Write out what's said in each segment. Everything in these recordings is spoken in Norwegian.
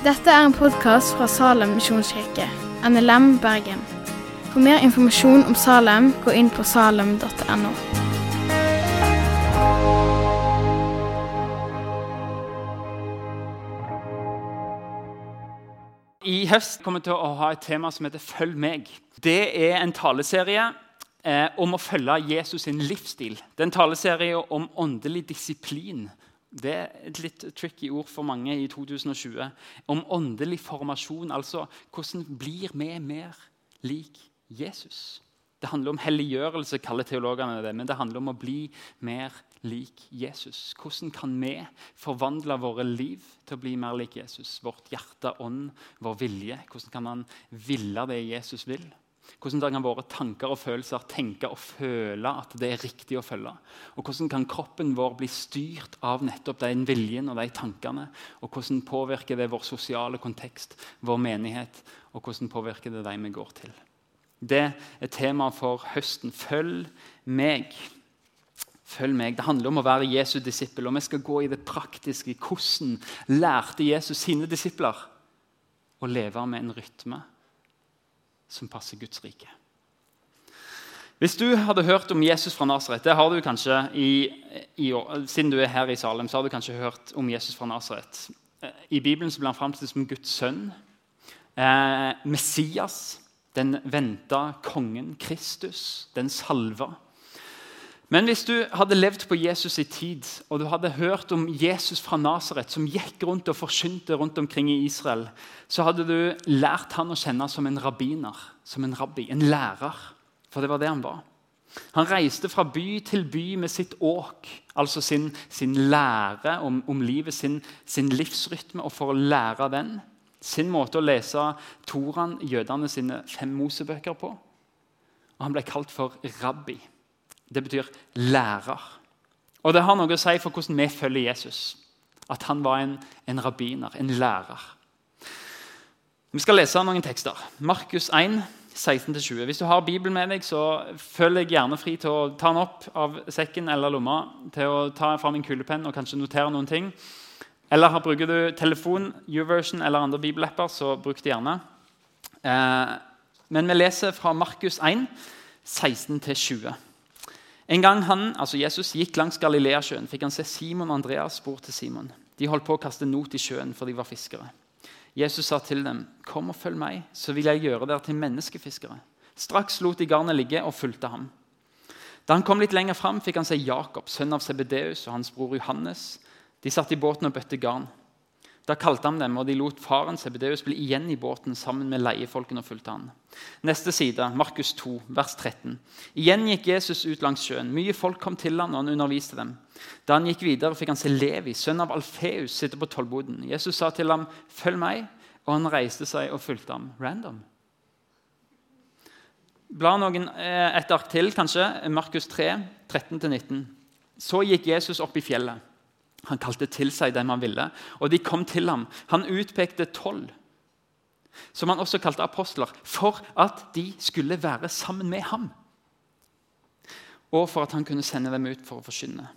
Dette er en podkast fra Salem misjonskirke, NLM Bergen. For mer informasjon om Salem, gå inn på salem.no. I høst kommer vi til å ha et tema som heter 'Følg meg'. Det er en taleserie eh, om å følge Jesus sin livsstil. Det er en taleserie om åndelig disiplin. Det er et litt tricky ord for mange i 2020. Om åndelig formasjon, altså hvordan blir vi mer lik Jesus? Det handler om helliggjørelse, kaller teologene det. Men det handler om å bli mer lik Jesus. Hvordan kan vi forvandle våre liv til å bli mer lik Jesus? Vårt hjerte, ånd, vår vilje. Hvordan kan man ville det Jesus vil? Hvordan kan våre tanker og følelser tenke og føle at det er riktig å følge? Og Hvordan kan kroppen vår bli styrt av nettopp den viljen og de tankene? Og Hvordan påvirker det vår sosiale kontekst, vår menighet, og hvordan påvirker det de vi går til? Det er temaet for høsten. Følg meg. Følg meg. Det handler om å være Jesu disippel. Og vi skal gå i det praktiske. Hvordan lærte Jesus sine disipler å leve med en rytme som passer Guds rike? Hvis du hadde hørt om Jesus fra Nasaret det har du kanskje Siden du er her i Salem, så har du kanskje hørt om Jesus fra Nasaret. I Bibelen så blir han framstilt som Guds sønn. Eh, Messias, den venta kongen, Kristus, den salva. Men hvis du hadde levd på Jesus i tid, og du hadde hørt om Jesus fra Nasaret, som gikk rundt og forsynte rundt omkring i Israel, så hadde du lært han å kjenne som en rabbiner, som en rabbi, en lærer. For det var det han var. Han reiste fra by til by med sitt åk, altså sin, sin lære om, om livet, sin, sin, livsrytme, og for å lære den. Sin måte å lese Toran, jødene sine fem Mosebøker, på. Og han ble kalt for rabbi. Det betyr lærer. Og det har noe å si for hvordan vi følger Jesus. At han var en, en rabbiner, en lærer. Vi skal lese noen tekster. Markus 1, 16-20. Hvis du har Bibelen med deg, så følg deg gjerne fri til å ta den opp av sekken eller lomma, til å ta fram en kulepenn og kanskje notere noen ting. Eller bruker du telefon, YouVersion eller andre bibelapper, så bruk det gjerne. Eh, men vi leser fra Markus 1, 16-20. En gang han, altså Jesus gikk langs Galileasjøen, fikk han se Simon og Andreas spor til Simon. De holdt på å kaste not i sjøen, for de var fiskere. Jesus sa til dem, 'Kom og følg meg, så vil jeg gjøre dere til menneskefiskere.' Straks lot de garnet ligge og fulgte ham. Da han kom litt lenger fram, fikk han se Jakob, sønn av Sebedeus, og hans bror Johannes. De satt i båten og bøtte garn. Da kalte han dem, og de lot faren Sebedeus bli igjen i båten sammen med leiefolkene og fulgte han. Neste side, Markus 2, vers 13. Igjen gikk Jesus ut langs sjøen. Mye folk kom til han, og han underviste dem. Da han gikk videre, fikk han se Levi, sønn av Alfeus, sitte på tollboden. Jesus sa til ham, 'Følg meg', og han reiste seg og fulgte ham. Random. Bla noen eh, et ark til, kanskje. Markus 3, 13-19. Så gikk Jesus opp i fjellet. Han kalte til seg dem han ville, og de kom til ham. Han utpekte tolv, som han også kalte apostler, for at de skulle være sammen med ham. Og for at han kunne sende dem ut for å forkynne.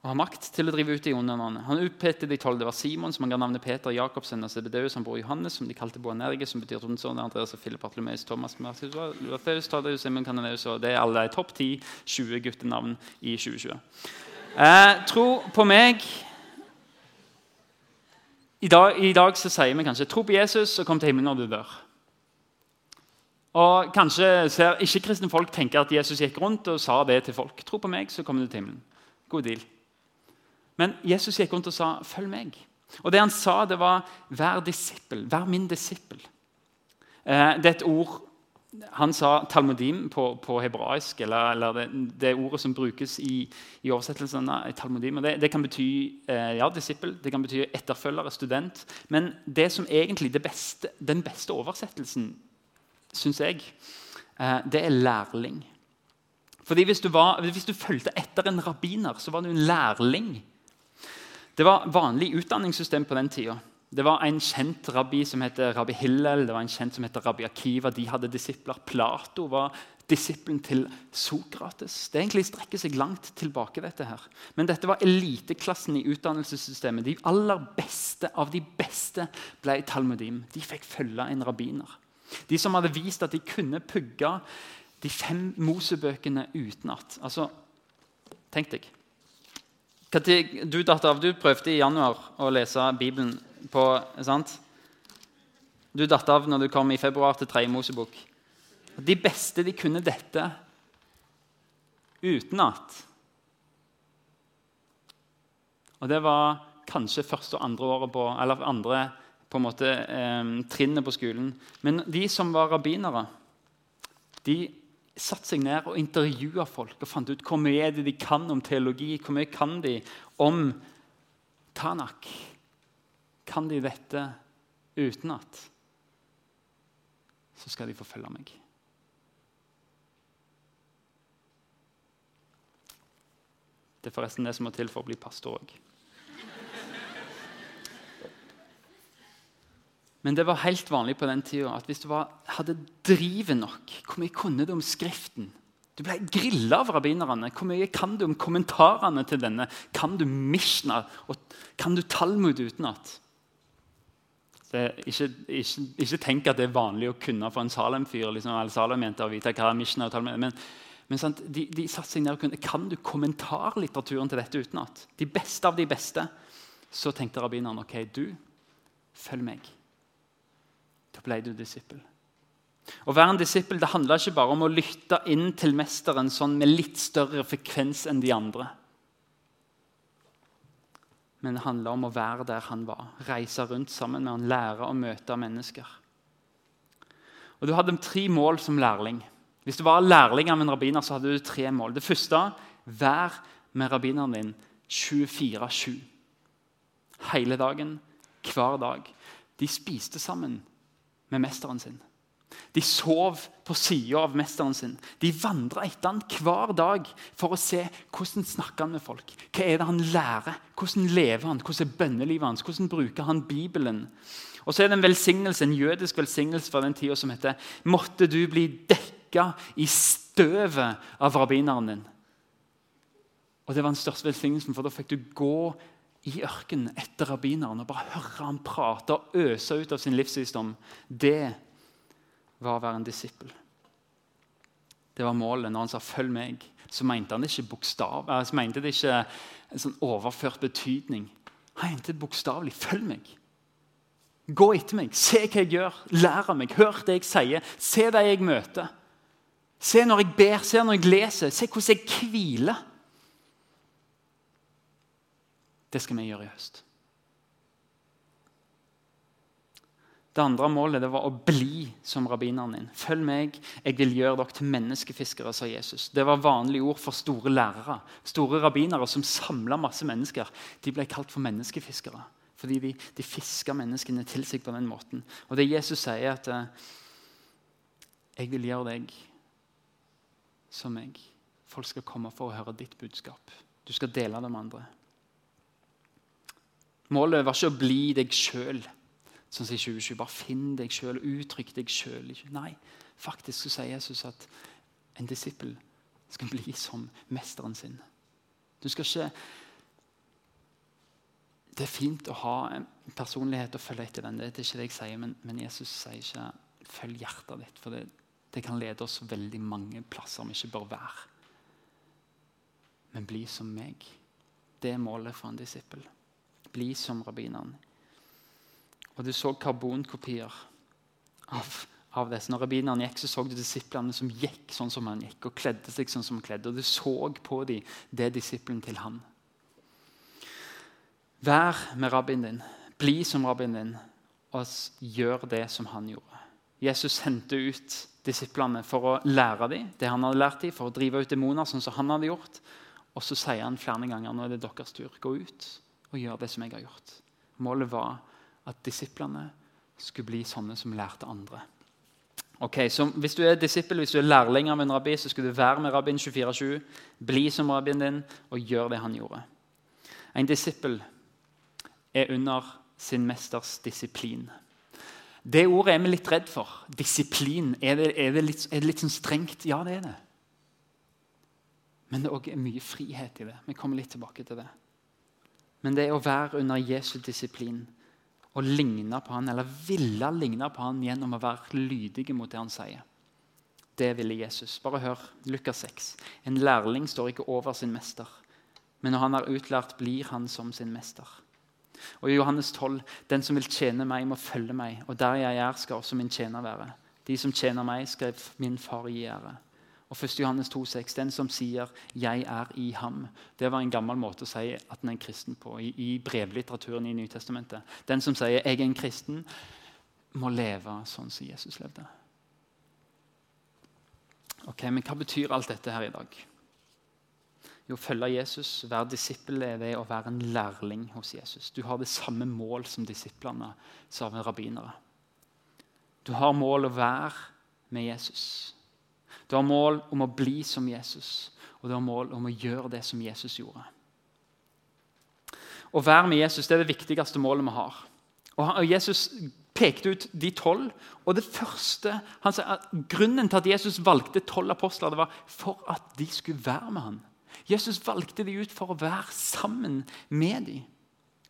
Og ha makt til å drive ut de onde åndene. Han utpekte de tolv. Det var Simon, som han ga navnet Peter, Jakob, og Sebedeus, han bror Johannes, som de kalte Boanerge, som betyr tonsånne, Andreas og Philip, Bartolomeus, Thomas, Mattheus, Tadeus, Simon Cananeus, og Det er alle topp 10-20 guttenavn i 2020. Eh, tro på meg i dag, I dag, så sier vi kanskje 'tro på Jesus og kom til himmelen når du dør'. Og Kanskje ser ikke-kristne folk tenker at Jesus gikk rundt og sa det til folk. 'Tro på meg, så kommer du til himmelen'. God deal. Men Jesus gikk rundt og sa 'følg meg'. Og Det han sa, det var 'vær disippel'. Vær min disippel. Eh, det er et ord han sa talmudim på, på hebraisk, eller, eller det, det, ordet som brukes i, i oversettelsen talmudim. Det, det, kan bety eh, ja, disippel, det kan bety etterfølger, student. Men det som egentlig beste, den beste oversettelsen, syns jeg, eh, det er lærling. Fordi hvis du, var, hvis du fulgte etter en rabbiner, så var du en lærling. Det var vanlig utdanningssystem på den tida. Det var en kjent rabbi som het rabbi Hillel, det var en kjent som het rabbi Akiva. De hadde disipler. Plato var disippelen til Sokrates. Det egentlig strekker seg langt tilbake. dette her. Men dette var eliteklassen i utdannelsessystemet. De aller beste av de beste ble talmudim. De fikk følge en rabbiner. De som hadde vist at de kunne pugge de fem Mosebøkene utenat. Altså, tenk deg. Du, datter, du prøvde i januar å lese Bibelen på sant? Du datt av når du kom i februar til tredje Mosebok. De beste de kunne dette utenat. Og det var kanskje første og andre året på, eller andre på en måte, eh, trinnet på skolen. Men de som var rabbinere, de satte seg ned og intervjua folk og fant ut hvor mye er det de kan om teologi. Hvor mye kan de om Tanak? Kan de dette utenat? så skal de få følge meg. Det er forresten det som må til for å bli pastor òg. Men det var helt vanlig på den tida at hvis du var, hadde drivet nok Hvor mye kunne du om Skriften? Du ble grilla av rabbinerne. Hvor mye kan du om kommentarene til denne? Kan du Mishna? Og kan du Talmud utenat? Ikke, ikke, ikke, tenk at det er vanlig å kunne for en Salem-fyr liksom, eller Salem-jente å vite hva Mishnah og Talmud men, men sant, de, de satte seg ned og kunne, Kan du kommentarlitteraturen til dette utenat? De beste av de beste. Så tenkte rabbineren ok, du, følg meg. Da ble du disippel. Å være en disippel det handler ikke bare om å lytte inn til mesteren sånn med litt større frekvens enn de andre men det handla om å være der han var. Reise rundt sammen med han, lære å møte mennesker. Og Du hadde tre mål som lærling. Hvis du var lærling av en rabbiner, så hadde du tre mål. Det første vær med rabbineren din 24-7. Hele dagen, hver dag. De spiste sammen med mesteren sin. De sov på sida av mesteren sin. De vandra etter han hver dag for å se hvordan snakker han med folk. Hva er det han lærer? Hvordan lever han? Hvordan er bønnelivet hans? Hvordan bruker han Bibelen? Og så er det en velsignelse, en jødisk velsignelse fra den tida som heter Måtte du bli dekka i støvet av rabbineren din. Og Det var den største velsignelsen, for da fikk du gå i ørkenen etter rabbineren og bare høre han prate og øse ut av sin livsvisdom. Det var å være en disippel. Det var målet. Når han sa 'følg meg', så mente han ikke bokstav, eh, så mente det ikke en sånn overført betydning. Han mente bokstavelig 'følg meg'. Gå etter meg, se hva jeg gjør, lær av meg, hør det jeg sier, se det jeg møter. Se når jeg ber, se når jeg leser, se hvordan jeg hviler. Det skal vi gjøre i høst. Det andre målet det var å bli som rabbineren din. Følg meg, jeg vil gjøre dere til menneskefiskere, sa Jesus. Det var vanlige ord for store lærere. Store rabbinere som samla masse mennesker. De ble kalt for menneskefiskere. Fordi de, de fiska menneskene til seg på den måten. Og det Jesus sier, at eh, jeg vil gjøre deg som meg. Folk skal komme for å høre ditt budskap. Du skal dele det med andre. Målet var ikke å bli deg sjøl Sånn som i 2020. Bare finn deg sjøl, uttrykk deg sjøl. Nei, faktisk så sier Jesus at en disippel skal bli som mesteren sin. Du skal ikke Det er fint å ha en personlighet og følge etter den. Det er ikke det jeg sier, men, men Jesus sier ikke 'følg hjertet ditt'. For det, det kan lede oss veldig mange plasser vi ikke bør være. Men bli som meg. Det er målet for en disippel. Bli som rabbineren. Og du så karbonkopier av, av disse. Når rabbineren gikk, så så du disiplene som gikk sånn som han gikk, og kledde seg sånn som han kledde. Og du så på dem det disippelen til han. Vær med rabbien din. Bli som rabbien din, og gjør det som han gjorde. Jesus sendte ut disiplene for å lære dem det han hadde lært dem, for å drive ut demoner, sånn som han hadde gjort. Og så sier han flere ganger nå er det deres tur. Gå ut og gjør det som jeg har gjort. Målet var at disiplene skulle bli sånne som lærte andre. Ok, så Hvis du er disippel, hvis du er lærling av en rabbi, så skal du være med rabbien 24-7. Bli som rabbien din og gjør det han gjorde. En disippel er under sin mesters disiplin. Det ordet er vi litt redd for. Disiplin. Er det, er det, litt, er det litt sånn strengt? Ja, det er det. Men det er òg mye frihet i det. Vi kommer litt tilbake til det. Men det er å være under Jesu disiplin og ligne på han, eller ville ligne på han gjennom å være lydige mot det han sier. Det ville Jesus. Bare hør Lukas 6. En lærling står ikke over sin mester, men når han er utlært, blir han som sin mester. Og i Johannes 12.: Den som vil tjene meg, må følge meg, og der jeg er, skal også min tjener være. De som tjener meg, skal min far gi ære. Og 1. Johannes 2,6.: Den som sier 'jeg er i ham', det var en gammel måte å si at en er en kristen på i, i brevlitteraturen i Nytestamentet. Den som sier 'jeg er en kristen', må leve sånn som Jesus levde. Ok, Men hva betyr alt dette her i dag? Jo, følge Jesus, være disippel, er ved å være en lærling hos Jesus. Du har det samme mål som disiplene, sa rabbinere. Du har mål å være med Jesus. Du har mål om å bli som Jesus, og du har mål om å gjøre det som Jesus gjorde. Å være med Jesus det er det viktigste målet vi har. Og Jesus pekte ut de tolv. Og det første, han sa at Grunnen til at Jesus valgte tolv apostler, det var for at de skulle være med ham. Jesus valgte de ut for å være sammen med dem.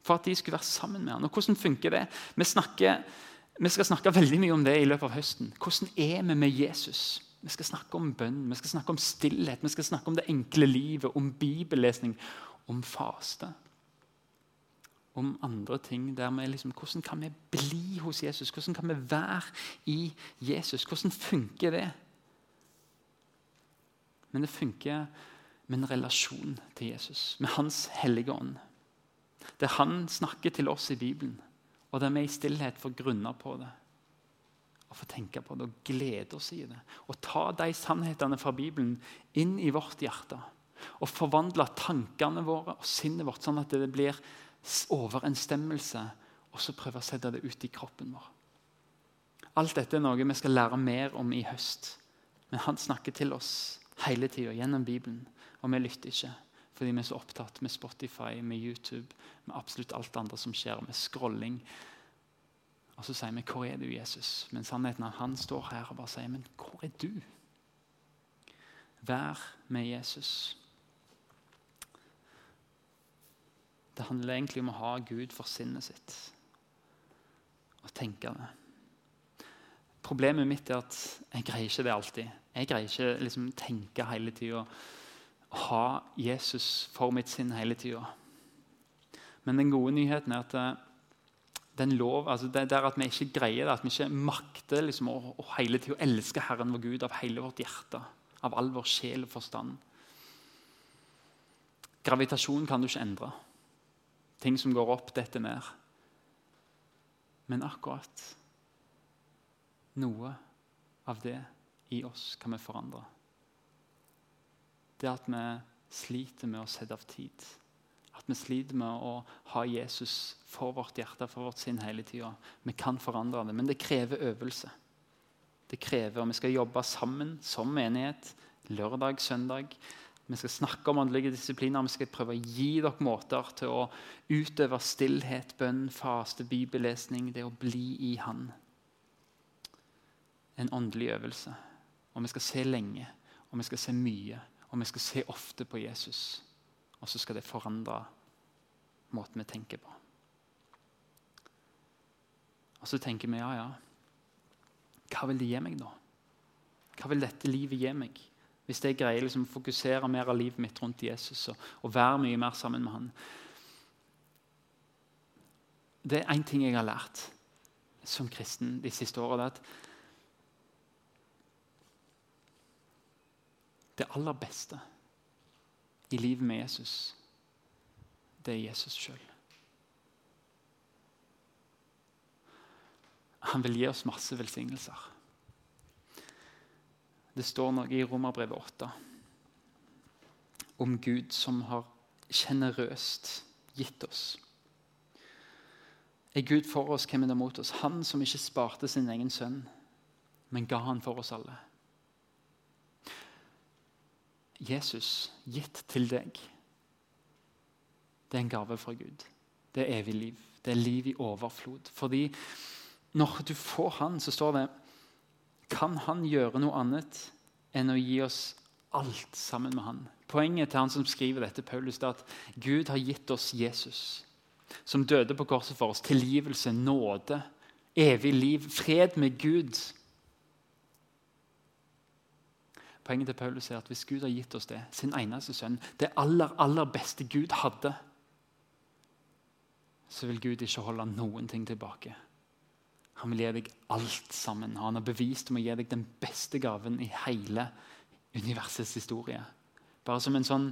For at de skulle være sammen med ham. Og Hvordan funker det? Vi, snakker, vi skal snakke veldig mye om det i løpet av høsten. Hvordan er vi med Jesus? Vi skal snakke om bønn, vi skal snakke om stillhet, vi skal snakke om det enkle livet, om bibellesning, om faste. Om andre ting. der vi liksom, Hvordan kan vi bli hos Jesus? Hvordan kan vi være i Jesus? Hvordan funker det? Men det funker med en relasjon til Jesus, med Hans hellige ånd. Der han snakker til oss i Bibelen, og der vi i stillhet får grunner på det og få tenke på det og glede oss i det. Og ta de sannhetene fra Bibelen inn i vårt hjerte. Og forvandle tankene våre og sinnet vårt sånn at det blir overensstemmelse. Og så prøve å sette det ut i kroppen vår. Alt dette er noe vi skal lære mer om i høst. Men han snakker til oss hele tida gjennom Bibelen, og vi lytter ikke. Fordi vi er så opptatt med Spotify, med YouTube, med absolutt alt andre som skjer, med scrolling. Og så sier vi 'Hvor er du, Jesus?' Men sannheten er at han står her og bare sier 'Men hvor er du?' Vær med Jesus. Det handler egentlig om å ha Gud for sinnet sitt og tenke det. Problemet mitt er at jeg greier ikke det alltid. Jeg greier ikke liksom tenke hele tida. Ha Jesus for mitt sinn hele tida. Men den gode nyheten er at eh, den lov, altså det, er at vi ikke greier det, at vi ikke makter liksom, å, å hele tida elske Herren vår Gud av hele vårt hjerte, av all vår sjel og forstand. Gravitasjon kan du ikke endre. Ting som går opp, detter ned. Men akkurat noe av det i oss kan vi forandre. Det at vi sliter med å sette av tid at vi sliter med å ha Jesus for vårt hjerte for vårt sinn hele tida. Vi kan forandre det, men det krever øvelse. Det krever, og Vi skal jobbe sammen som menighet lørdag, søndag. Vi skal snakke om åndelige disipliner. Vi skal prøve å gi dere måter til å utøve stillhet, bønn, faste, bibellesning. Det å bli i Han. En åndelig øvelse. Og vi skal se lenge, og vi skal se mye, og vi skal se ofte på Jesus. Og så skal det forandre måten vi tenker på. Og så tenker vi ja, ja. Hva vil det gi meg, da? Hva vil dette livet gi meg? Hvis jeg greier liksom å fokusere mer av livet mitt rundt Jesus og, og være mye mer sammen med han. Det er én ting jeg har lært som kristen de siste åra. Det aller beste i livet med Jesus, det er Jesus sjøl. Han vil gi oss masse velsignelser. Det står noe i Romerbrevet 8 om Gud som har sjenerøst gitt oss. Er Gud for oss, hvem er det mot oss? Han som ikke sparte sin egen sønn, men ga han for oss alle. Jesus gitt til deg, det er en gave fra Gud. Det er evig liv. Det er liv i overflod. Fordi når du får Han, så står det Kan Han gjøre noe annet enn å gi oss alt sammen med Han? Poenget til han som skriver dette, Paulus, er at Gud har gitt oss Jesus, som døde på korset for oss. Tilgivelse, nåde, evig liv, fred med Gud. Poenget til Paulus er at hvis Gud har gitt oss det, sin eneste sønn, det aller, aller beste Gud hadde, så vil Gud ikke holde noen ting tilbake. Han vil gi deg alt sammen. Han har bevist om å gi deg den beste gaven i hele universets historie. Bare som en sånn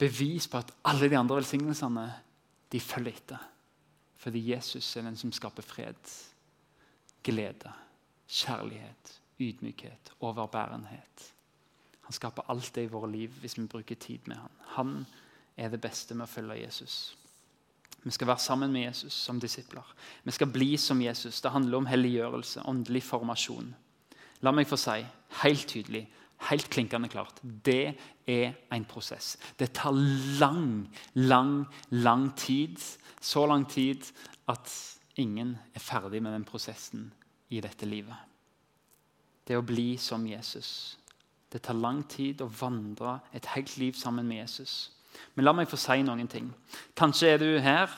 bevis på at alle de andre velsignelsene de følger etter. Fordi Jesus er den som skaper fred, glede, kjærlighet, ydmykhet, overbærenhet. Han skaper alt det i våre liv hvis vi bruker tid med ham. Han er det beste med å følge Jesus. Vi skal være sammen med Jesus som disipler. Vi skal bli som Jesus. Det handler om helliggjørelse, åndelig formasjon. La meg få si helt tydelig helt klinkende klart. Det er en prosess. Det tar lang, lang, lang tid. Så lang tid at ingen er ferdig med den prosessen i dette livet. Det å bli som Jesus. Det tar lang tid å vandre et helt liv sammen med Jesus. Men la meg få si noen ting. Kanskje er du her,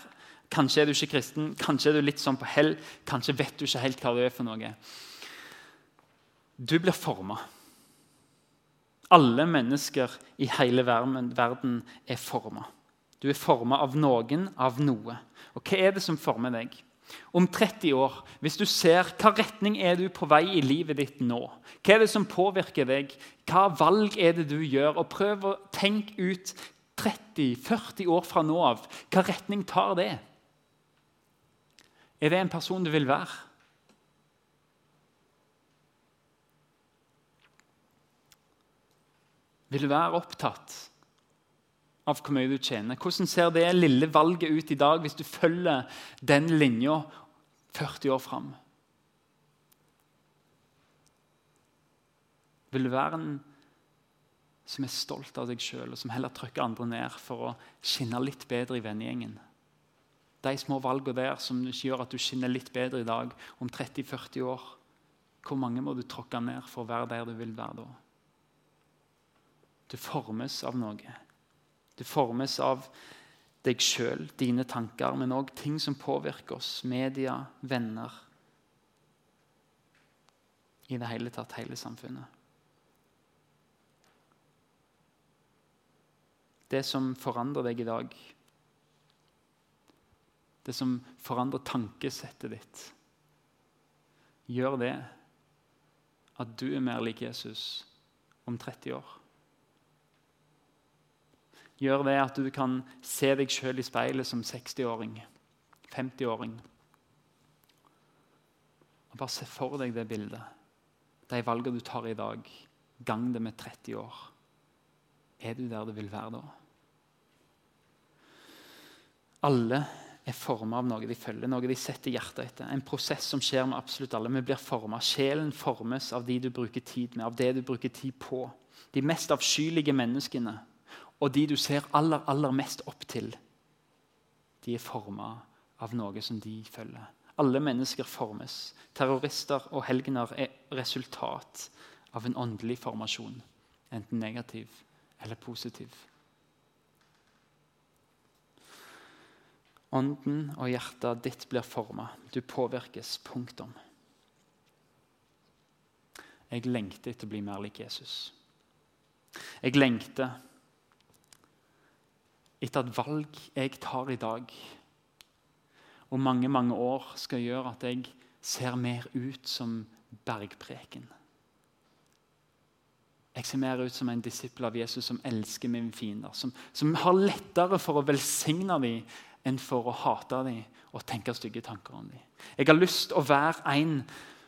kanskje er du ikke kristen, kanskje er du litt sånn på hell, kanskje vet du ikke helt hva du er for noe. Du blir forma. Alle mennesker i hele verden er forma. Du er forma av noen, av noe. Og hva er det som former deg? Om 30 år, hvis du ser hva retning er du på vei i livet ditt nå? Hva er det som påvirker deg? Hva valg er det du gjør? Og Prøv å tenke ut 30-40 år fra nå av. Hva retning tar det? Er det en person du vil være? vil du være opptatt av hvor mye du tjener. Hvordan ser det lille valget ut i dag hvis du følger den linja 40 år fram? Vil du være en som er stolt av deg sjøl, og som heller trykker andre ned for å skinne litt bedre i vennegjengen? De små valgene der som gjør at du skinner litt bedre i dag, om 30-40 år, hvor mange må du tråkke ned for å være der du vil være da? Du formes av noe. Du formes av deg sjøl, dine tanker, men òg ting som påvirker oss. Media, venner. I det hele tatt hele samfunnet. Det som forandrer deg i dag, det som forandrer tankesettet ditt, gjør det at du er mer lik Jesus om 30 år gjør det at du kan se deg sjøl i speilet som 60-åring, 50-åring. Og Bare se for deg det bildet. De valgene du tar i dag, gang det med 30 år. Er du der du vil være da? Alle er forma av noe de følger, noe de setter hjertet etter. En prosess som skjer med absolutt alle. Vi blir forma. Sjelen formes av de du bruker tid med, av det du bruker tid på. De mest avskyelige menneskene og de du ser aller, aller mest opp til, de er forma av noe som de følger. Alle mennesker formes. Terrorister og helgener er resultat av en åndelig formasjon, enten negativ eller positiv. Ånden og hjertet ditt blir forma. Du påvirkes. Punktum. Jeg lengter etter å bli mer lik Jesus. Jeg lengter etter et valg jeg tar i dag, og mange mange år skal gjøre at jeg ser mer ut som bergpreken. Jeg ser mer ut som en disippel av Jesus som elsker mine fiender. Som, som har lettere for å velsigne dem enn for å hate dem og tenke stygge tanker om dem. Jeg har lyst til å være en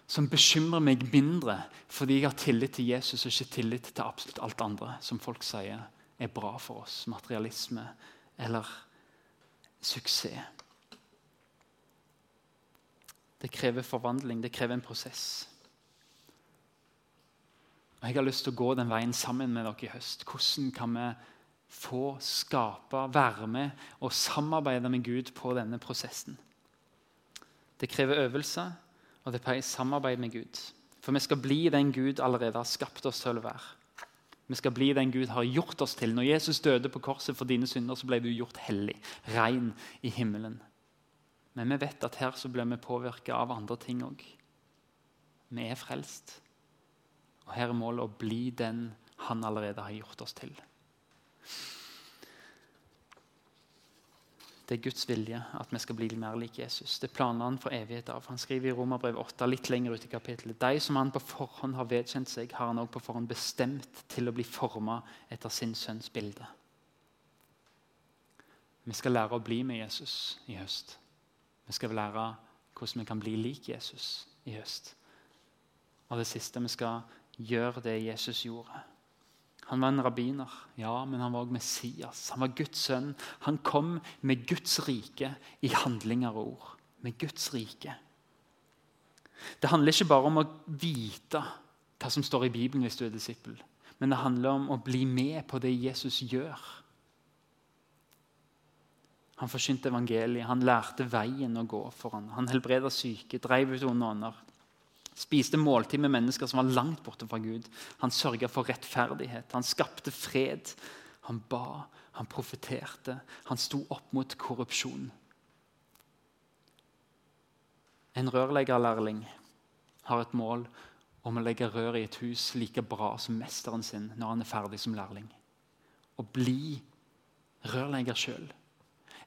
som bekymrer meg mindre fordi jeg har tillit til Jesus og ikke tillit til absolutt alt andre som folk sier er bra for oss. Materialisme eller suksess. Det krever forvandling, det krever en prosess. Og Jeg har lyst til å gå den veien sammen med dere i høst. Hvordan kan vi få skape, være med og samarbeide med Gud på denne prosessen? Det krever øvelse, Og det pleier samarbeid med Gud. For vi skal bli den Gud allerede har skapt oss til å være. Vi skal bli den Gud har gjort oss til. Når Jesus døde på korset for dine synder, så ble du gjort hellig, ren i himmelen. Men vi vet at her så blir vi påvirka av andre ting òg. Vi er frelst. Og her er målet å bli den han allerede har gjort oss til. Det er Guds vilje at vi skal bli mer lik Jesus. Det planer han for evighet av. Han skriver i Romerbrev 8 litt lenger ut i kapittelet. De som han på forhånd har vedkjent seg, har han også på forhånd bestemt til å bli forma etter sin sønns bilde. Vi skal lære å bli med Jesus i høst. Vi skal lære hvordan vi kan bli lik Jesus i høst. Og det siste vi skal gjøre det Jesus gjorde. Han var en rabbiner, ja, men han var også Messias. Han var Guds sønn. Han kom med Guds rike i handlinger og ord. Med Guds rike. Det handler ikke bare om å vite hva som står i Bibelen hvis du er disippel, men det handler om å bli med på det Jesus gjør. Han forkynte evangeliet, han lærte veien å gå for ham. Han helbreda syke, drev ut onde ånder. Spiste måltid med mennesker som var langt borte fra Gud. Han sørga for rettferdighet. Han skapte fred. Han ba, han profeterte. Han sto opp mot korrupsjon. En rørleggerlærling har et mål om å legge rør i et hus like bra som mesteren sin når han er ferdig som lærling. Å bli rørlegger sjøl.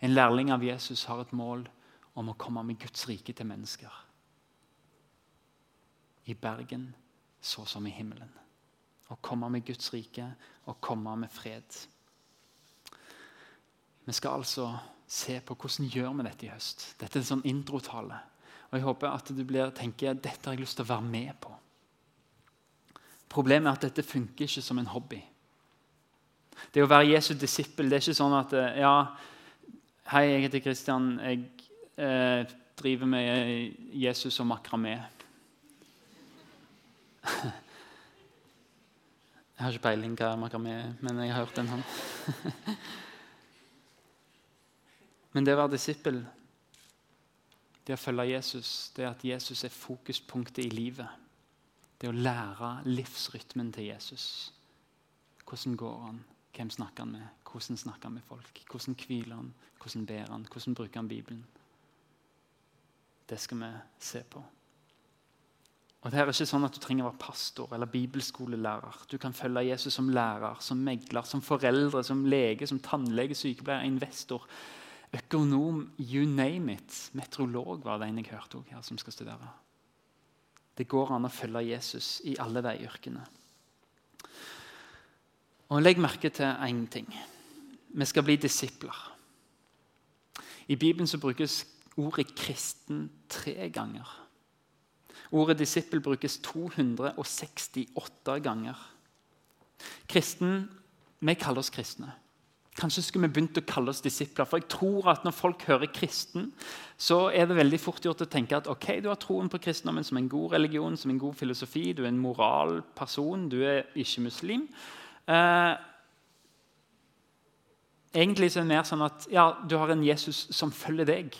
En lærling av Jesus har et mål om å komme med Guds rike til mennesker i Bergen så som i himmelen. Å komme med Guds rike og komme med fred. Vi skal altså se på hvordan vi gjør vi dette i høst. Dette er en sånn introtale. Og Jeg håper at du blir, tenker dette har jeg lyst til å være med på. Problemet er at dette funker ikke som en hobby. Det å være Jesu disippel det er ikke sånn at ja, Hei, jeg heter Kristian. Jeg eh, driver med Jesus og makramé. Jeg har ikke peiling hva makramé er, men jeg har hørt den. han. men det å være disippel, det å følge Jesus, det at Jesus er fokuspunktet i livet. Det å lære livsrytmen til Jesus. Hvordan går han? Hvem snakker han med? Hvordan snakker han med folk? Hvordan hviler han? Hvordan ber han? Hvordan bruker han Bibelen? Det skal vi se på. Og det er ikke sånn at Du trenger å være pastor eller bibelskolelærer. Du kan følge Jesus som lærer, som megler, som foreldre, som lege, som tannlege, sykepleier, investor, økonom, you name it. Meteorolog var det en jeg hørte her som skal studere. Det går an å følge Jesus i alle de yrkene. Og Legg merke til én ting. Vi skal bli disipler. I Bibelen så brukes ordet 'kristen' tre ganger. Ordet disippel brukes 268 ganger. Kristen, Vi kaller oss kristne. Kanskje skulle vi begynt å kalle oss disipler. For jeg tror at Når folk hører kristen, så er det veldig fort gjort å tenke at ok, du har troen på kristendommen som en god religion, som en god filosofi, du er en moralperson, du er ikke muslim. Eh, egentlig så er det mer sånn at ja, du har en Jesus som følger deg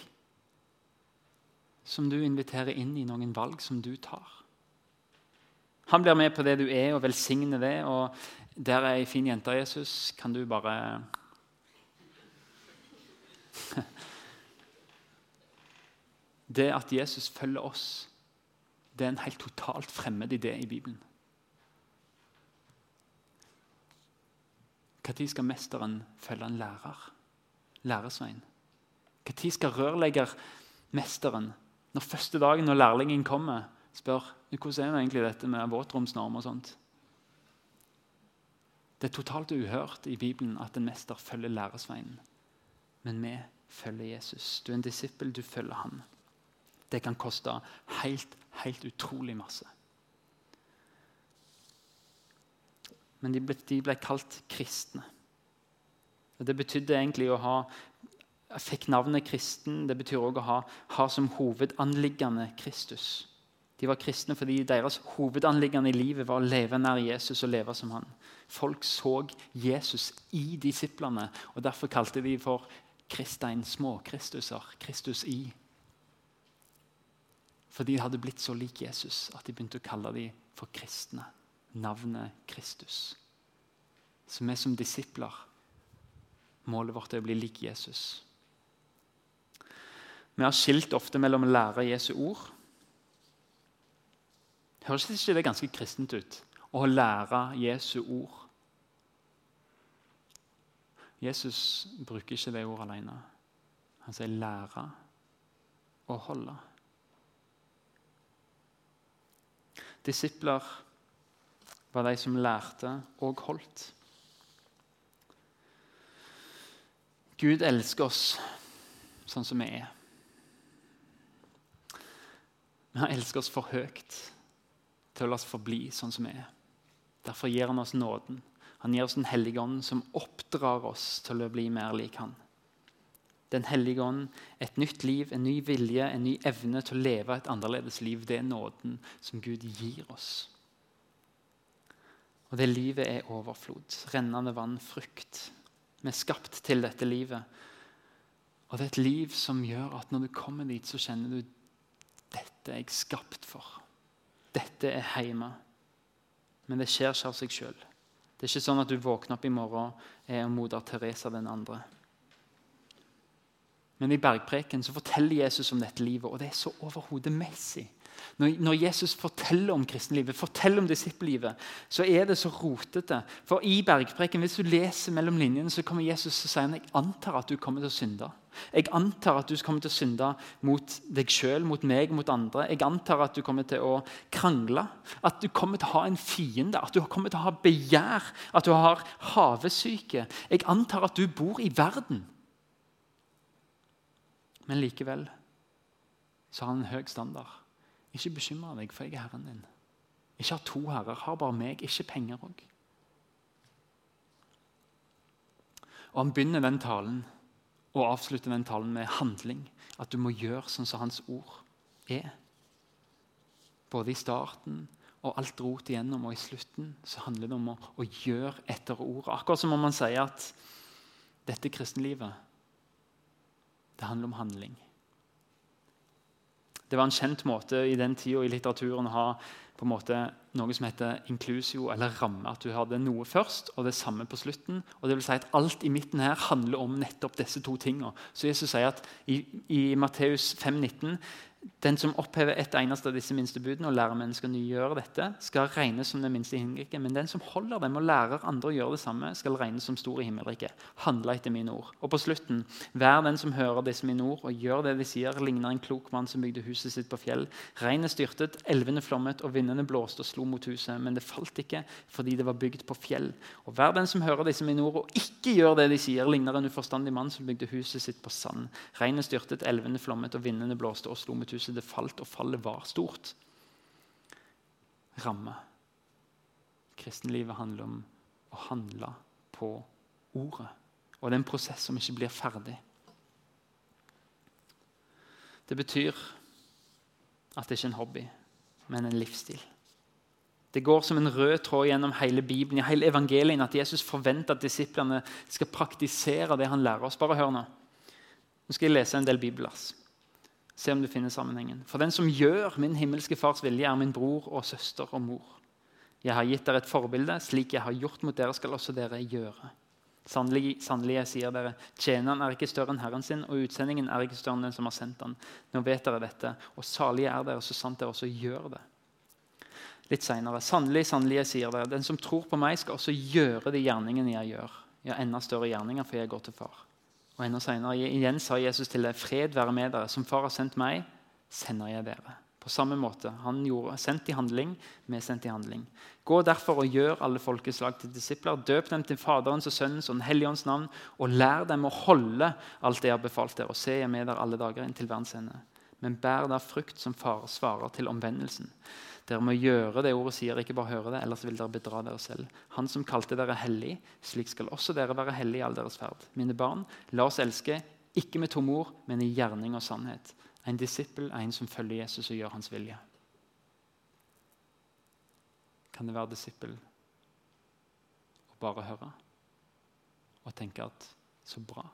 som du inviterer inn i noen valg som du tar. Han blir med på det du er, og velsigner det. Og der er ei fin jente, Jesus. Kan du bare Det at Jesus følger oss, det er en helt totalt fremmed idé i Bibelen. Når skal mesteren følge en lærer? Læresvein. Når skal rørleggermesteren når første dagen når lærlingen kommer, spør hvordan er det egentlig dette med våtromsnorm og sånt. Det er totalt uhørt i Bibelen at en mester følger læresveinen. Men vi følger Jesus. Du er en disippel, du følger ham. Det kan koste helt, helt utrolig masse. Men de ble, de ble kalt kristne. Og Det betydde egentlig å ha fikk navnet kristen. Det betyr også å ha, ha som hovedanliggende Kristus. De var kristne fordi deres hovedanliggende i livet var å leve nær Jesus og leve som han. Folk så Jesus i disiplene, og derfor kalte de for Kristein småkristuser. Kristus i. For de hadde blitt så lik Jesus at de begynte å kalle dem for kristne. Navnet Kristus. Så vi som disipler, målet vårt er å bli lik Jesus. Vi har skilt ofte mellom å lære Jesu ord. Høres ikke det ganske kristent ut? Å lære Jesu ord. Jesus bruker ikke det ordet alene. Han sier 'lære og holde'. Disipler var de som lærte og holdt. Gud elsker oss sånn som vi er. Men han elsker oss for høyt til å la oss forbli sånn som vi er. Derfor gir han oss nåden. Han gir oss Den hellige ånd, som oppdrar oss til å bli mer lik han. Den hellige ånd, et nytt liv, en ny vilje, en ny evne til å leve et annerledes liv. Det er nåden som Gud gir oss. Og det livet er overflod. Rennende vann, frukt. Vi er skapt til dette livet. Og det er et liv som gjør at når du kommer dit, så kjenner du dette er jeg skapt for. Dette er hjemme. Men det skjer ikke av seg sjøl. Det er ikke sånn at du våkner opp i morgen er moder Teresa den andre. Men i bergpreken så forteller Jesus om dette livet, og det er så overhodet messig. Når, Jesus forteller om kristenlivet, forteller om disippellivet, så er det så rotete. For i bergpreken, hvis du leser mellom linjene, så kommer Jesus og sier jeg antar at du kommer til å synde. Jeg antar at du kommer til å synde mot deg sjøl, mot meg, mot andre. Jeg antar at du kommer til å krangle, at du kommer til å ha en fiende, at du kommer til å ha begjær, at du har havesyke. Jeg antar at du bor i verden. Men likevel så har han en høy standard. Ikke bekymre deg, for jeg er Herren din. Ikke ha to herrer, har bare meg, ikke penger òg. Og Han begynner den talen og avslutter den talen med handling. At du må gjøre sånn som hans ord er. Både i starten og alt rot igjennom og i slutten så handler det om å, å gjøre etter ordet. Akkurat som om man sier at dette kristenlivet det handler om handling. Det var en kjent måte i den tida i litteraturen å ha på en måte noe som heter inclusio, eller ramme. At du hadde noe først og det samme på slutten. og det vil si at Alt i midten her handler om nettopp disse to tingene. Så Jesus sier at i, i Matteus 5,19 den som opphever ett eneste av disse minste budene og lærer mennesker å gjøre dette, skal regnes som den minste i himmelriket. Men den som holder dem og lærer andre å gjøre det samme, skal regnes som stor i himmelriket. Handle etter mine ord. Og på slutten, vær den som hører disse mine ord og gjør det de sier, ligner en klok mann som bygde huset sitt på fjell. Regnet styrtet, elvene flommet, og vindene blåste og slo mot huset. Men det falt ikke, fordi det var bygd på fjell. Og vær den som hører disse mine ord og ikke gjør det de sier, ligner en uforstandig mann som bygde huset sitt på sand. Regnet styrtet, elvene flommet, og vindene blåste og slo mot huset. Det falt, og fallet var stort. Ramme. Kristenlivet handler om å handle på ordet. Og det er en prosess som ikke blir ferdig. Det betyr at det ikke er en hobby, men en livsstil. Det går som en rød tråd gjennom hele Bibelen hele evangelien, at Jesus forventer at disiplene skal praktisere det han lærer oss. Bare hør nå. Nå skal jeg lese en del bibelvers. Se om du finner sammenhengen. For den som gjør min himmelske fars vilje, er min bror og søster og mor. Jeg har gitt dere et forbilde. Slik jeg har gjort mot dere, skal også dere gjøre. Sannelig, sannelig, jeg sier dere, tjeneren er ikke større enn Herren sin, og utsendingen er ikke større enn den som har sendt han. Nå vet dere dette, og salige er dere så sant dere også gjør det. Litt senere. Sannelig, sannelig, jeg sier dere, den som tror på meg, skal også gjøre de gjerningene jeg gjør. Ja, enda større gjerninger, for jeg går til far. Og enda senere igjen sa Jesus til deg, fred være med dere. Som far har sendt meg, sender jeg dere. På samme måte. Han gjorde sendt i handling, vi sendt i handling. Gå derfor og gjør alle folkeslag til disipler. Døp dem til Faderens og Sønnens og Den hellige ånds navn, og lær dem å holde alt det jeg har befalt dere, og se jeg med dere alle dager inn til verdens ende. Men bær da frukt som far svarer til omvendelsen. Dere må gjøre det ordet sier, ikke bare høre det, ellers vil dere bedra dere selv. Han som kalte dere hellig, slik skal også dere være hellige i all deres ferd. Mine barn, la oss elske, ikke med tomme ord, men i gjerning og sannhet. En disippel er en som følger Jesus og gjør hans vilje. Kan det være disippel å bare høre og tenke at så bra?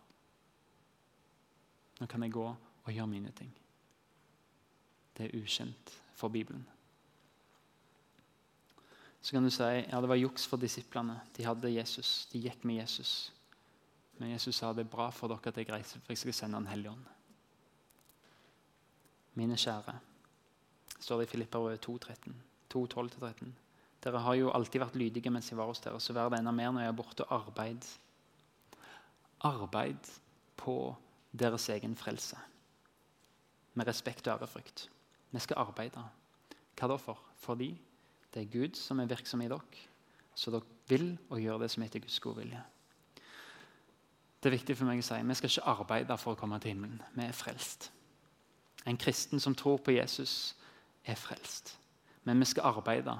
Nå kan jeg gå og gjøre mine ting. det er ukjent for Bibelen. Så kan du si ja, det var juks for disiplene. De hadde Jesus, de gikk med Jesus. Men Jesus sa det er bra for dere at jeg reiser, for jeg skal sende Den hellige ånd. Mine kjære, står det i Filipperbrevet 2, 12-13. Dere har jo alltid vært lydige mens jeg var hos dere, så vær det enda mer når jeg er borte. Arbeid. Arbeid på deres egen frelse. Med respekt og ærefrykt. Vi skal arbeide. Hva da for? Fordi det er Gud som er virksom i dere, så dere vil og gjør det som heter Guds gode vilje. Det er viktig for meg å si vi skal ikke arbeide for å komme til himmelen. Vi er frelst. En kristen som tror på Jesus, er frelst. Men vi skal arbeide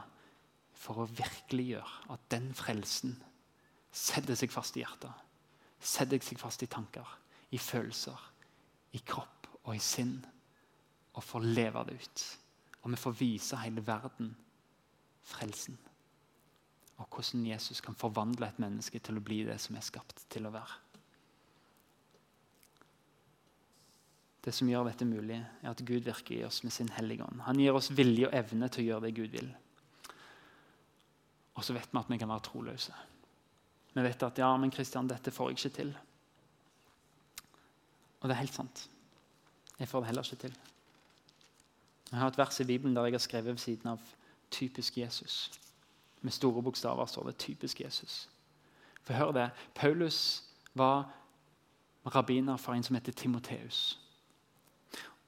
for å virkeliggjøre at den frelsen setter seg fast i hjertet. Setter seg fast i tanker, i følelser, i kropp og i sinn. Og får leve det ut. Og vi får vise hele verden frelsen. Og hvordan Jesus kan forvandle et menneske til å bli det som er skapt til å være. Det som gjør dette mulig, er at Gud virker i oss med sin hellige ånd. Han gir oss vilje og evne til å gjøre det Gud vil. Og så vet vi at vi kan være troløse. Vi vet at ja, men Kristian, dette får jeg ikke til. Og det er helt sant. Jeg får det heller ikke til. Jeg har et vers i Bibelen der jeg har skrevet ved siden av 'typisk Jesus'. Med store bokstaver står det 'typisk Jesus'. For hør det, Paulus var rabbiner for en som heter Timoteus.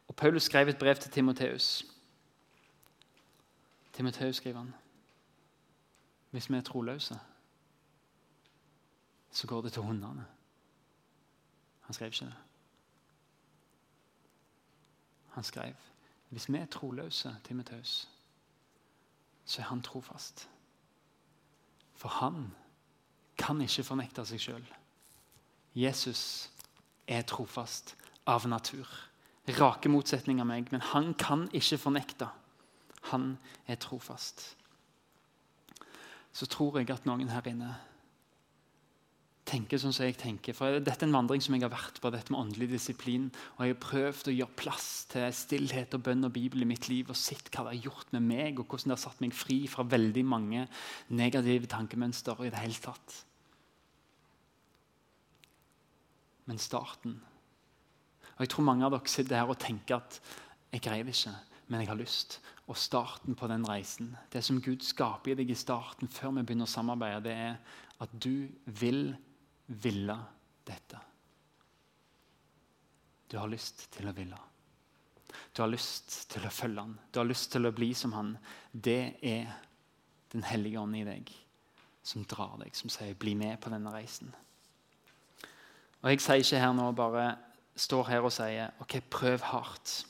Og Paulus skrev et brev til Timoteus. Timoteus skriver han hvis vi er troløse, så går det til hundene. Han skrev ikke det. Han skrev hvis vi er troløse, Timoteus, så er han trofast. For han kan ikke fornekte seg sjøl. Jesus er trofast av natur. Rake motsetning av meg, men han kan ikke fornekte. Han er trofast. Så tror jeg at noen her inne tenker sånn som jeg tenker. For Dette er en vandring som jeg har vært på, dette med åndelig disiplin. Og jeg har prøvd å gjøre plass til stillhet og bønn og Bibel i mitt liv og sett hva det har gjort med meg, og hvordan det har satt meg fri fra veldig mange negative tankemønster i det hele tatt. Men starten Og Jeg tror mange av dere sitter her og tenker at jeg greier det ikke, men jeg har lyst. Og starten på den reisen, det som Gud skaper i deg i starten, før vi begynner å samarbeide, det er at du vil ville dette. Du har lyst til å ville. Du har lyst til å følge han. Du har lyst til å bli som han. Det er Den hellige ånd i deg som drar deg, som sier 'bli med på denne reisen'. Og Jeg sier ikke her nå bare står her og sier 'OK, prøv hardt'.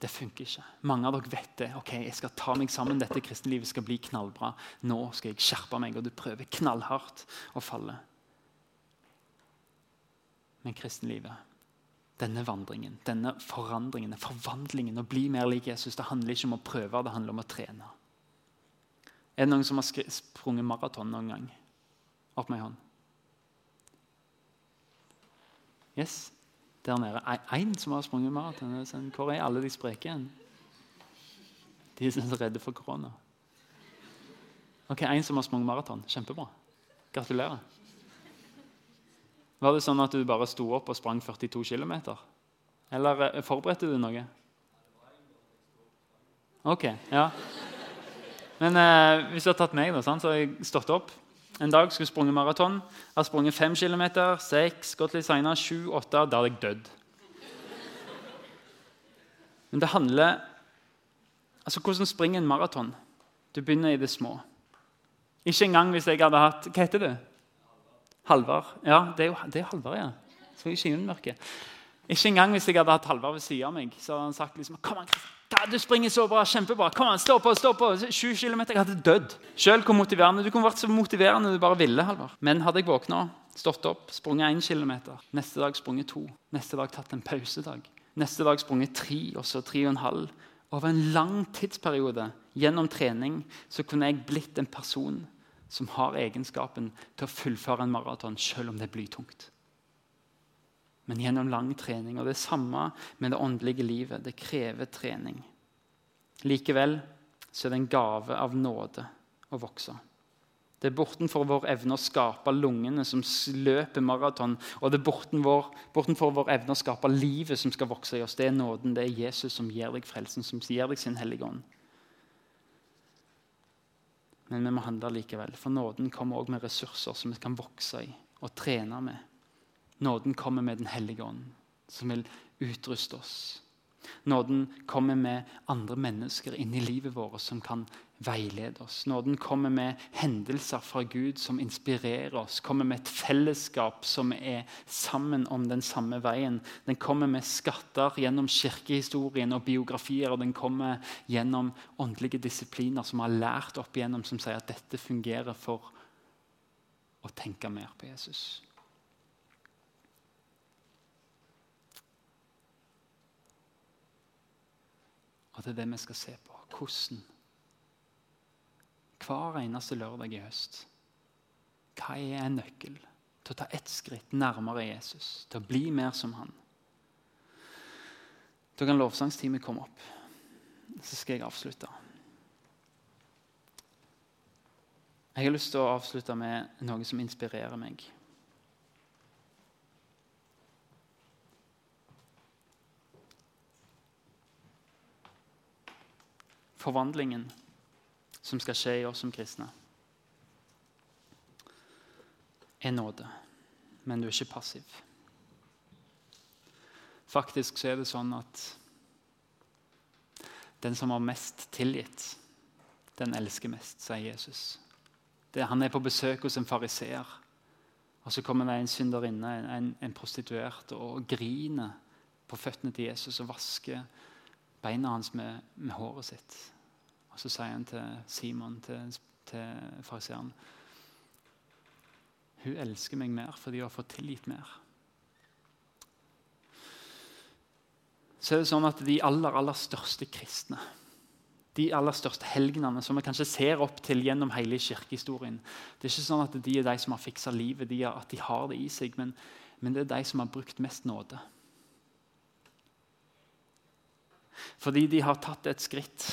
Det funker ikke. Mange av dere vet det. ok, Jeg skal ta meg sammen, dette kristenlivet skal bli knallbra. Nå skal jeg skjerpe meg, og du prøver knallhardt å falle. Men kristenlivet, denne vandringen, denne forandringen, forvandlingen, å bli mer lik Jesus, det handler ikke om å prøve, det handler om å trene. Er det noen som har sprunget maraton noen gang? Opp med ei hånd. Yes, der nede. Én som har sprunget maraton. Sånn, hvor er alle de spreke? De er redde for korona. Ok, Én som har sprunget maraton. Kjempebra. Gratulerer. Var det sånn at du bare sto opp og sprang 42 km? Eller eh, forberedte du noe? Ok, ja. Men eh, hvis du har tatt meg, da, så har jeg stått opp en dag skulle sprunget maraton. Jeg har sprunget 5 km, 6, gått litt senere, 7, 8. Da hadde jeg dødd. Men det handler Altså, Hvordan springer en maraton? Du begynner i det små. Ikke engang hvis jeg hadde hatt Hva heter du? Halvard. Ja, det er jo det er Halvard, ja. Så ikke Ikke engang hvis jeg hadde hatt Halvard ved siden av meg, så hadde han sagt liksom, Kom an, du springer så bra, kjempebra. Kom an, stå på, stå på. 7 km, jeg hadde dødd. Selv hvor motiverende. Du kunne vært så motiverende du bare ville. Halvard. Men hadde jeg våkna, stått opp, sprunget én km, neste dag sprunget to, neste dag tatt en pausedag, neste dag sprunget tre, og så 3,5 Over en lang tidsperiode gjennom trening så kunne jeg blitt en person som har egenskapen til å fullføre en maraton selv om det er blytungt. Men gjennom lang trening. Og Det er samme med det åndelige livet. Det krever trening. Likevel så er det en gave av nåde å vokse. Det er bortenfor vår evne å skape lungene som løper maraton. Og det er bortenfor, bortenfor vår evne å skape livet som skal vokse i oss. Det er nåden, det er Jesus som gir deg frelsen, som gir deg sin hellige ånd. Men vi må handle likevel, for nåden kommer også med ressurser som vi kan vokse i og trene med. Nåden kommer med Den hellige ånd, som vil utruste oss. Nåden kommer med andre mennesker inn i livet vårt som kan veilede oss. Nåden kommer med hendelser fra Gud som inspirerer oss. Kommer med et fellesskap som er sammen om den samme veien. Den kommer med skatter gjennom kirkehistorien og biografier. Og den kommer gjennom åndelige disipliner som har lært opp igjennom, som sier at dette fungerer for å tenke mer på Jesus. Og det er det vi skal se på. Hvordan hver eneste lørdag i høst. Hva er en nøkkel til å ta ett skritt nærmere Jesus, til å bli mer som han? Da kan lovsangsteamet komme opp. Så skal jeg avslutte. Jeg har lyst til å avslutte med noe som inspirerer meg. Forvandlingen som skal skje i oss som kristne, er nåde. Men du er ikke passiv. Faktisk så er det sånn at den som har mest tilgitt, den elsker mest, sier Jesus. Det, han er på besøk hos en fariseer. Og så kommer det en synderinne, en, en prostituert, og griner på føttene til Jesus og vasker beina hans med, med håret sitt. Og Så sier han til Simon, til, til fariseeren Hun elsker meg mer fordi hun har fått tilgitt mer. Så er det sånn at De aller, aller største kristne, de aller største helgenene som vi kanskje ser opp til gjennom hele kirkehistorien Det er ikke sånn at de er de som har fiksa livet, de er, at de har det i seg, men, men det er de som har brukt mest nåde. Fordi de har tatt et skritt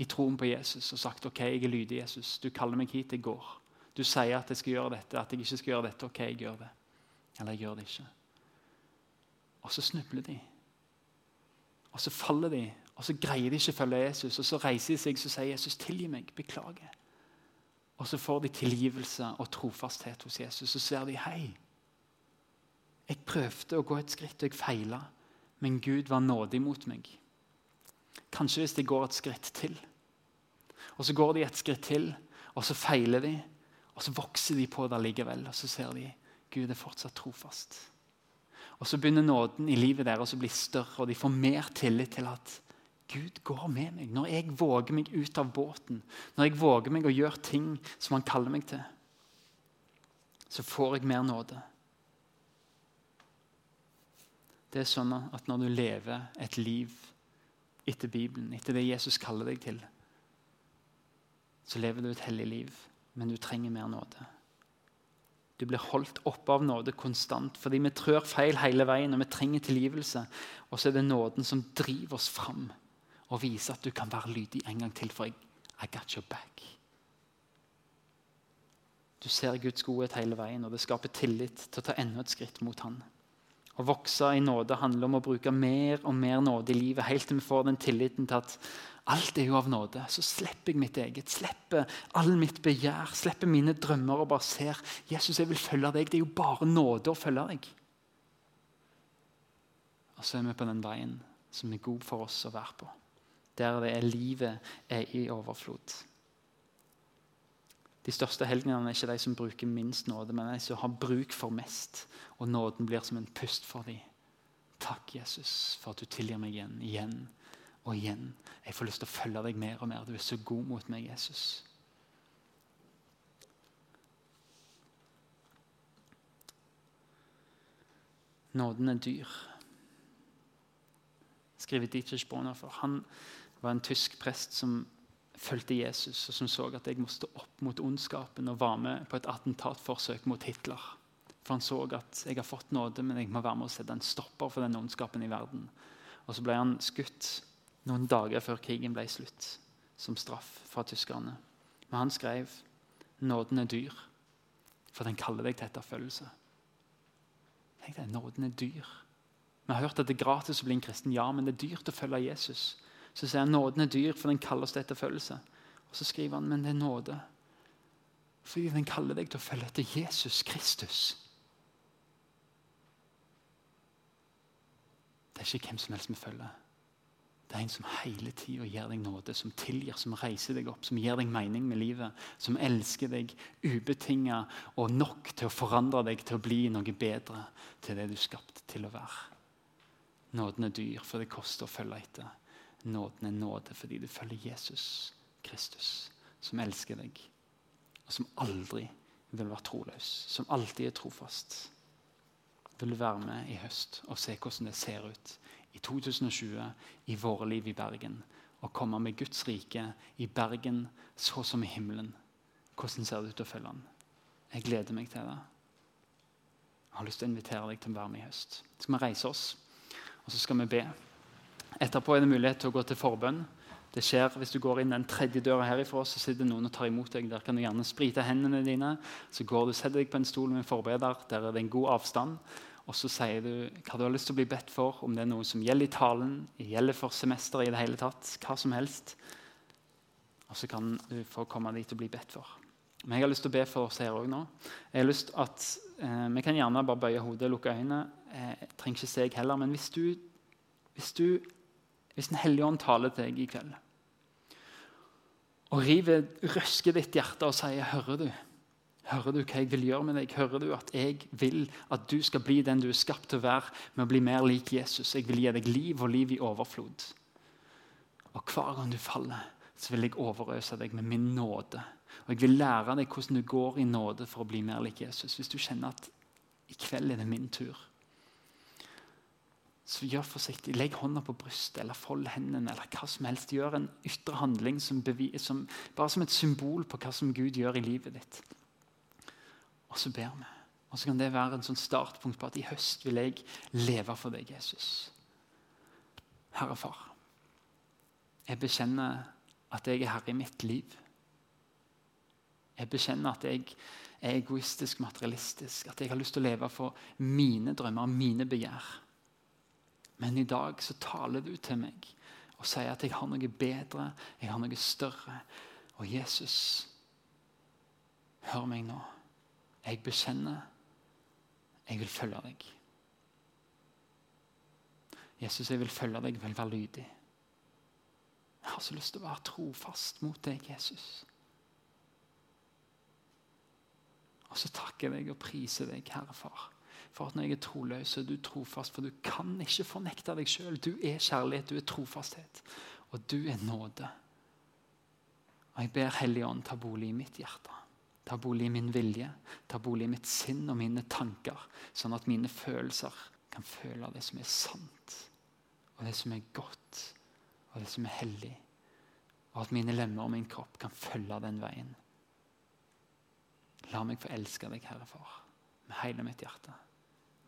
i troen på Jesus og sagt ok, jeg er lydig Jesus. Du kaller meg hit, jeg går. Du sier at jeg skal gjøre dette, at jeg ikke skal gjøre dette. Ok, jeg gjør det. Eller jeg gjør det ikke. Og så snubler de. Og så faller de, og så greier de ikke å følge Jesus. Og så reiser de seg og sier Jesus, tilgi meg, beklager. Og så får de tilgivelse og trofasthet hos Jesus. Så ser de hei. Jeg prøvde å gå et skritt, og jeg feila. Men Gud var nådig mot meg. Kanskje hvis de går et skritt til, og Så går de et skritt til, og så feiler de. Og så vokser de på det likevel, og så ser de Gud er fortsatt trofast. Og Så begynner nåden i livet deres å bli større, og de får mer tillit til at Gud går med meg. Når jeg våger meg ut av båten, når jeg våger meg å gjøre ting som han kaller meg til, så får jeg mer nåde. Det er sånn at når du lever et liv etter Bibelen, etter det Jesus kaller deg til, så lever du et hellig liv, men du trenger mer nåde. Du blir holdt oppe av nåde konstant fordi vi trør feil hele veien. og Vi trenger tilgivelse. Og så er det nåden som driver oss fram og viser at du kan være lydig en gang til, for jeg, I got your back. Du ser Guds godhet hele veien, og det skaper tillit til å ta enda et skritt mot Han. Å vokse i nåde handler om å bruke mer og mer nåde i livet, helt til vi får den tilliten til at Alt er jo av nåde. Så slipper jeg mitt eget. Slipper all mitt begjær. Slipper mine drømmer og bare ser Jesus, jeg vil følge deg. Det er jo bare nåde å følge deg. Og så er vi på den veien som er god for oss å være på. Der det er livet er i overflod. De største helgenene er ikke de som bruker minst nåde, men de som har bruk for mest. Og nåden blir som en pust for dem. Takk, Jesus, for at du tilgir meg igjen, igjen og igjen. Jeg får lyst til å følge deg mer og mer. Du er så god mot meg, Jesus. Nåden er dyr, skriver Dietrich Bonhoeffer. Han var en tysk prest som fulgte Jesus, og som så at jeg måtte opp mot ondskapen og var med på et attentatforsøk mot Hitler. For han så at jeg har fått nåde, men jeg må være med å sette en stopper for den ondskapen i verden. Og så ble han skutt noen dager før krigen ble slutt, som straff fra tyskerne. Men han skrev nåden er dyr, for den kaller deg til etterfølgelse. Tenk deg, Nåden er dyr. Vi har hørt at det er gratis å bli en kristen, ja, men det er dyrt å følge Jesus. Så sier han nåden er dyr, for den kaller oss til etterfølgelse. Og så skriver han men det er nåde. Fordi den kaller deg til å følge etter Jesus Kristus. Det er ikke hvem som helst vi følger. Det er en som hele tida gir deg nåde, som tilgir, som reiser deg opp, som gir deg mening med livet, som elsker deg ubetinga og nok til å forandre deg til å bli noe bedre til det du er skapt til å være. Nåden er dyr, for det koster å følge etter. Nåden er nåde fordi du følger Jesus Kristus, som elsker deg, og som aldri vil være troløs, som alltid er trofast. Vil du være med i høst og se hvordan det ser ut i 2020 i våre liv i Bergen? Og komme med Guds rike i Bergen så som i himmelen. Hvordan ser det ut å følge han? Jeg gleder meg til det. Jeg har lyst til å invitere deg til å være med i høst. Så skal vi reise oss, og så skal vi be. Etterpå er det mulighet til å gå til forbønn. Det skjer Hvis du går inn den tredje døra herifra, så sitter noen og tar imot deg. Der kan du gjerne sprite hendene dine. Så går du, setter deg på en stol med en forbeder. Der er det en god avstand. Og så sier du hva du har lyst til å bli bedt for, om det er noe som gjelder i talen, gjelder for semesteret i det hele tatt, hva som helst. Og så kan du få komme dit og bli bedt for. Men jeg har lyst til å be for oss her òg nå. Jeg har lyst at eh, Vi kan gjerne bare bøye hodet og lukke øynene. Eh, jeg trenger ikke se jeg heller, men hvis du, hvis du hvis Den hellige ånd taler til deg i kveld og river, røsker ditt hjerte og sier 'Hører du?' Hører du hva jeg vil gjøre med deg? Hører du at jeg vil at du skal bli den du er skapt til å være, med å bli mer lik Jesus? Jeg vil gi deg liv og liv i overflod. Og hver gang du faller, så vil jeg overøse deg med min nåde. Og jeg vil lære deg hvordan du går i nåde for å bli mer lik Jesus. Hvis du kjenner at i kveld er det min tur, så gjør forsiktig. Legg hånda på brystet eller fold hendene. eller hva som helst. Gjør en ytre handling som, som, bare som et symbol på hva som Gud gjør i livet ditt. Og så ber vi. Og så kan det være en sånn startpunkt på at i høst vil jeg leve for deg, Jesus. Herre Far, jeg bekjenner at jeg er herre i mitt liv. Jeg bekjenner at jeg er egoistisk, materialistisk. At jeg har lyst til å leve for mine drømmer, mine begjær. Men i dag så taler du til meg og sier at jeg har noe bedre, jeg har noe større. Og Jesus, hør meg nå. Jeg bekjenner. Jeg vil følge deg. Jesus, jeg vil følge deg, jeg vil være lydig. Jeg har så lyst til å være trofast mot deg, Jesus. Og så takker jeg deg og priser deg, Herre Far for at når jeg er troløs, er du trofast. For du kan ikke fornekte deg sjøl. Du er kjærlighet, du er trofasthet, og du er nåde. Og Jeg ber Hellige Ånd ta bolig i mitt hjerte. Ta bolig i min vilje, ta bolig i mitt sinn og mine tanker. Sånn at mine følelser kan føle det som er sant, og det som er godt, og det som er hellig. Og at mine lemmer og min kropp kan følge den veien. La meg få elske deg, Herre Far, med hele mitt hjerte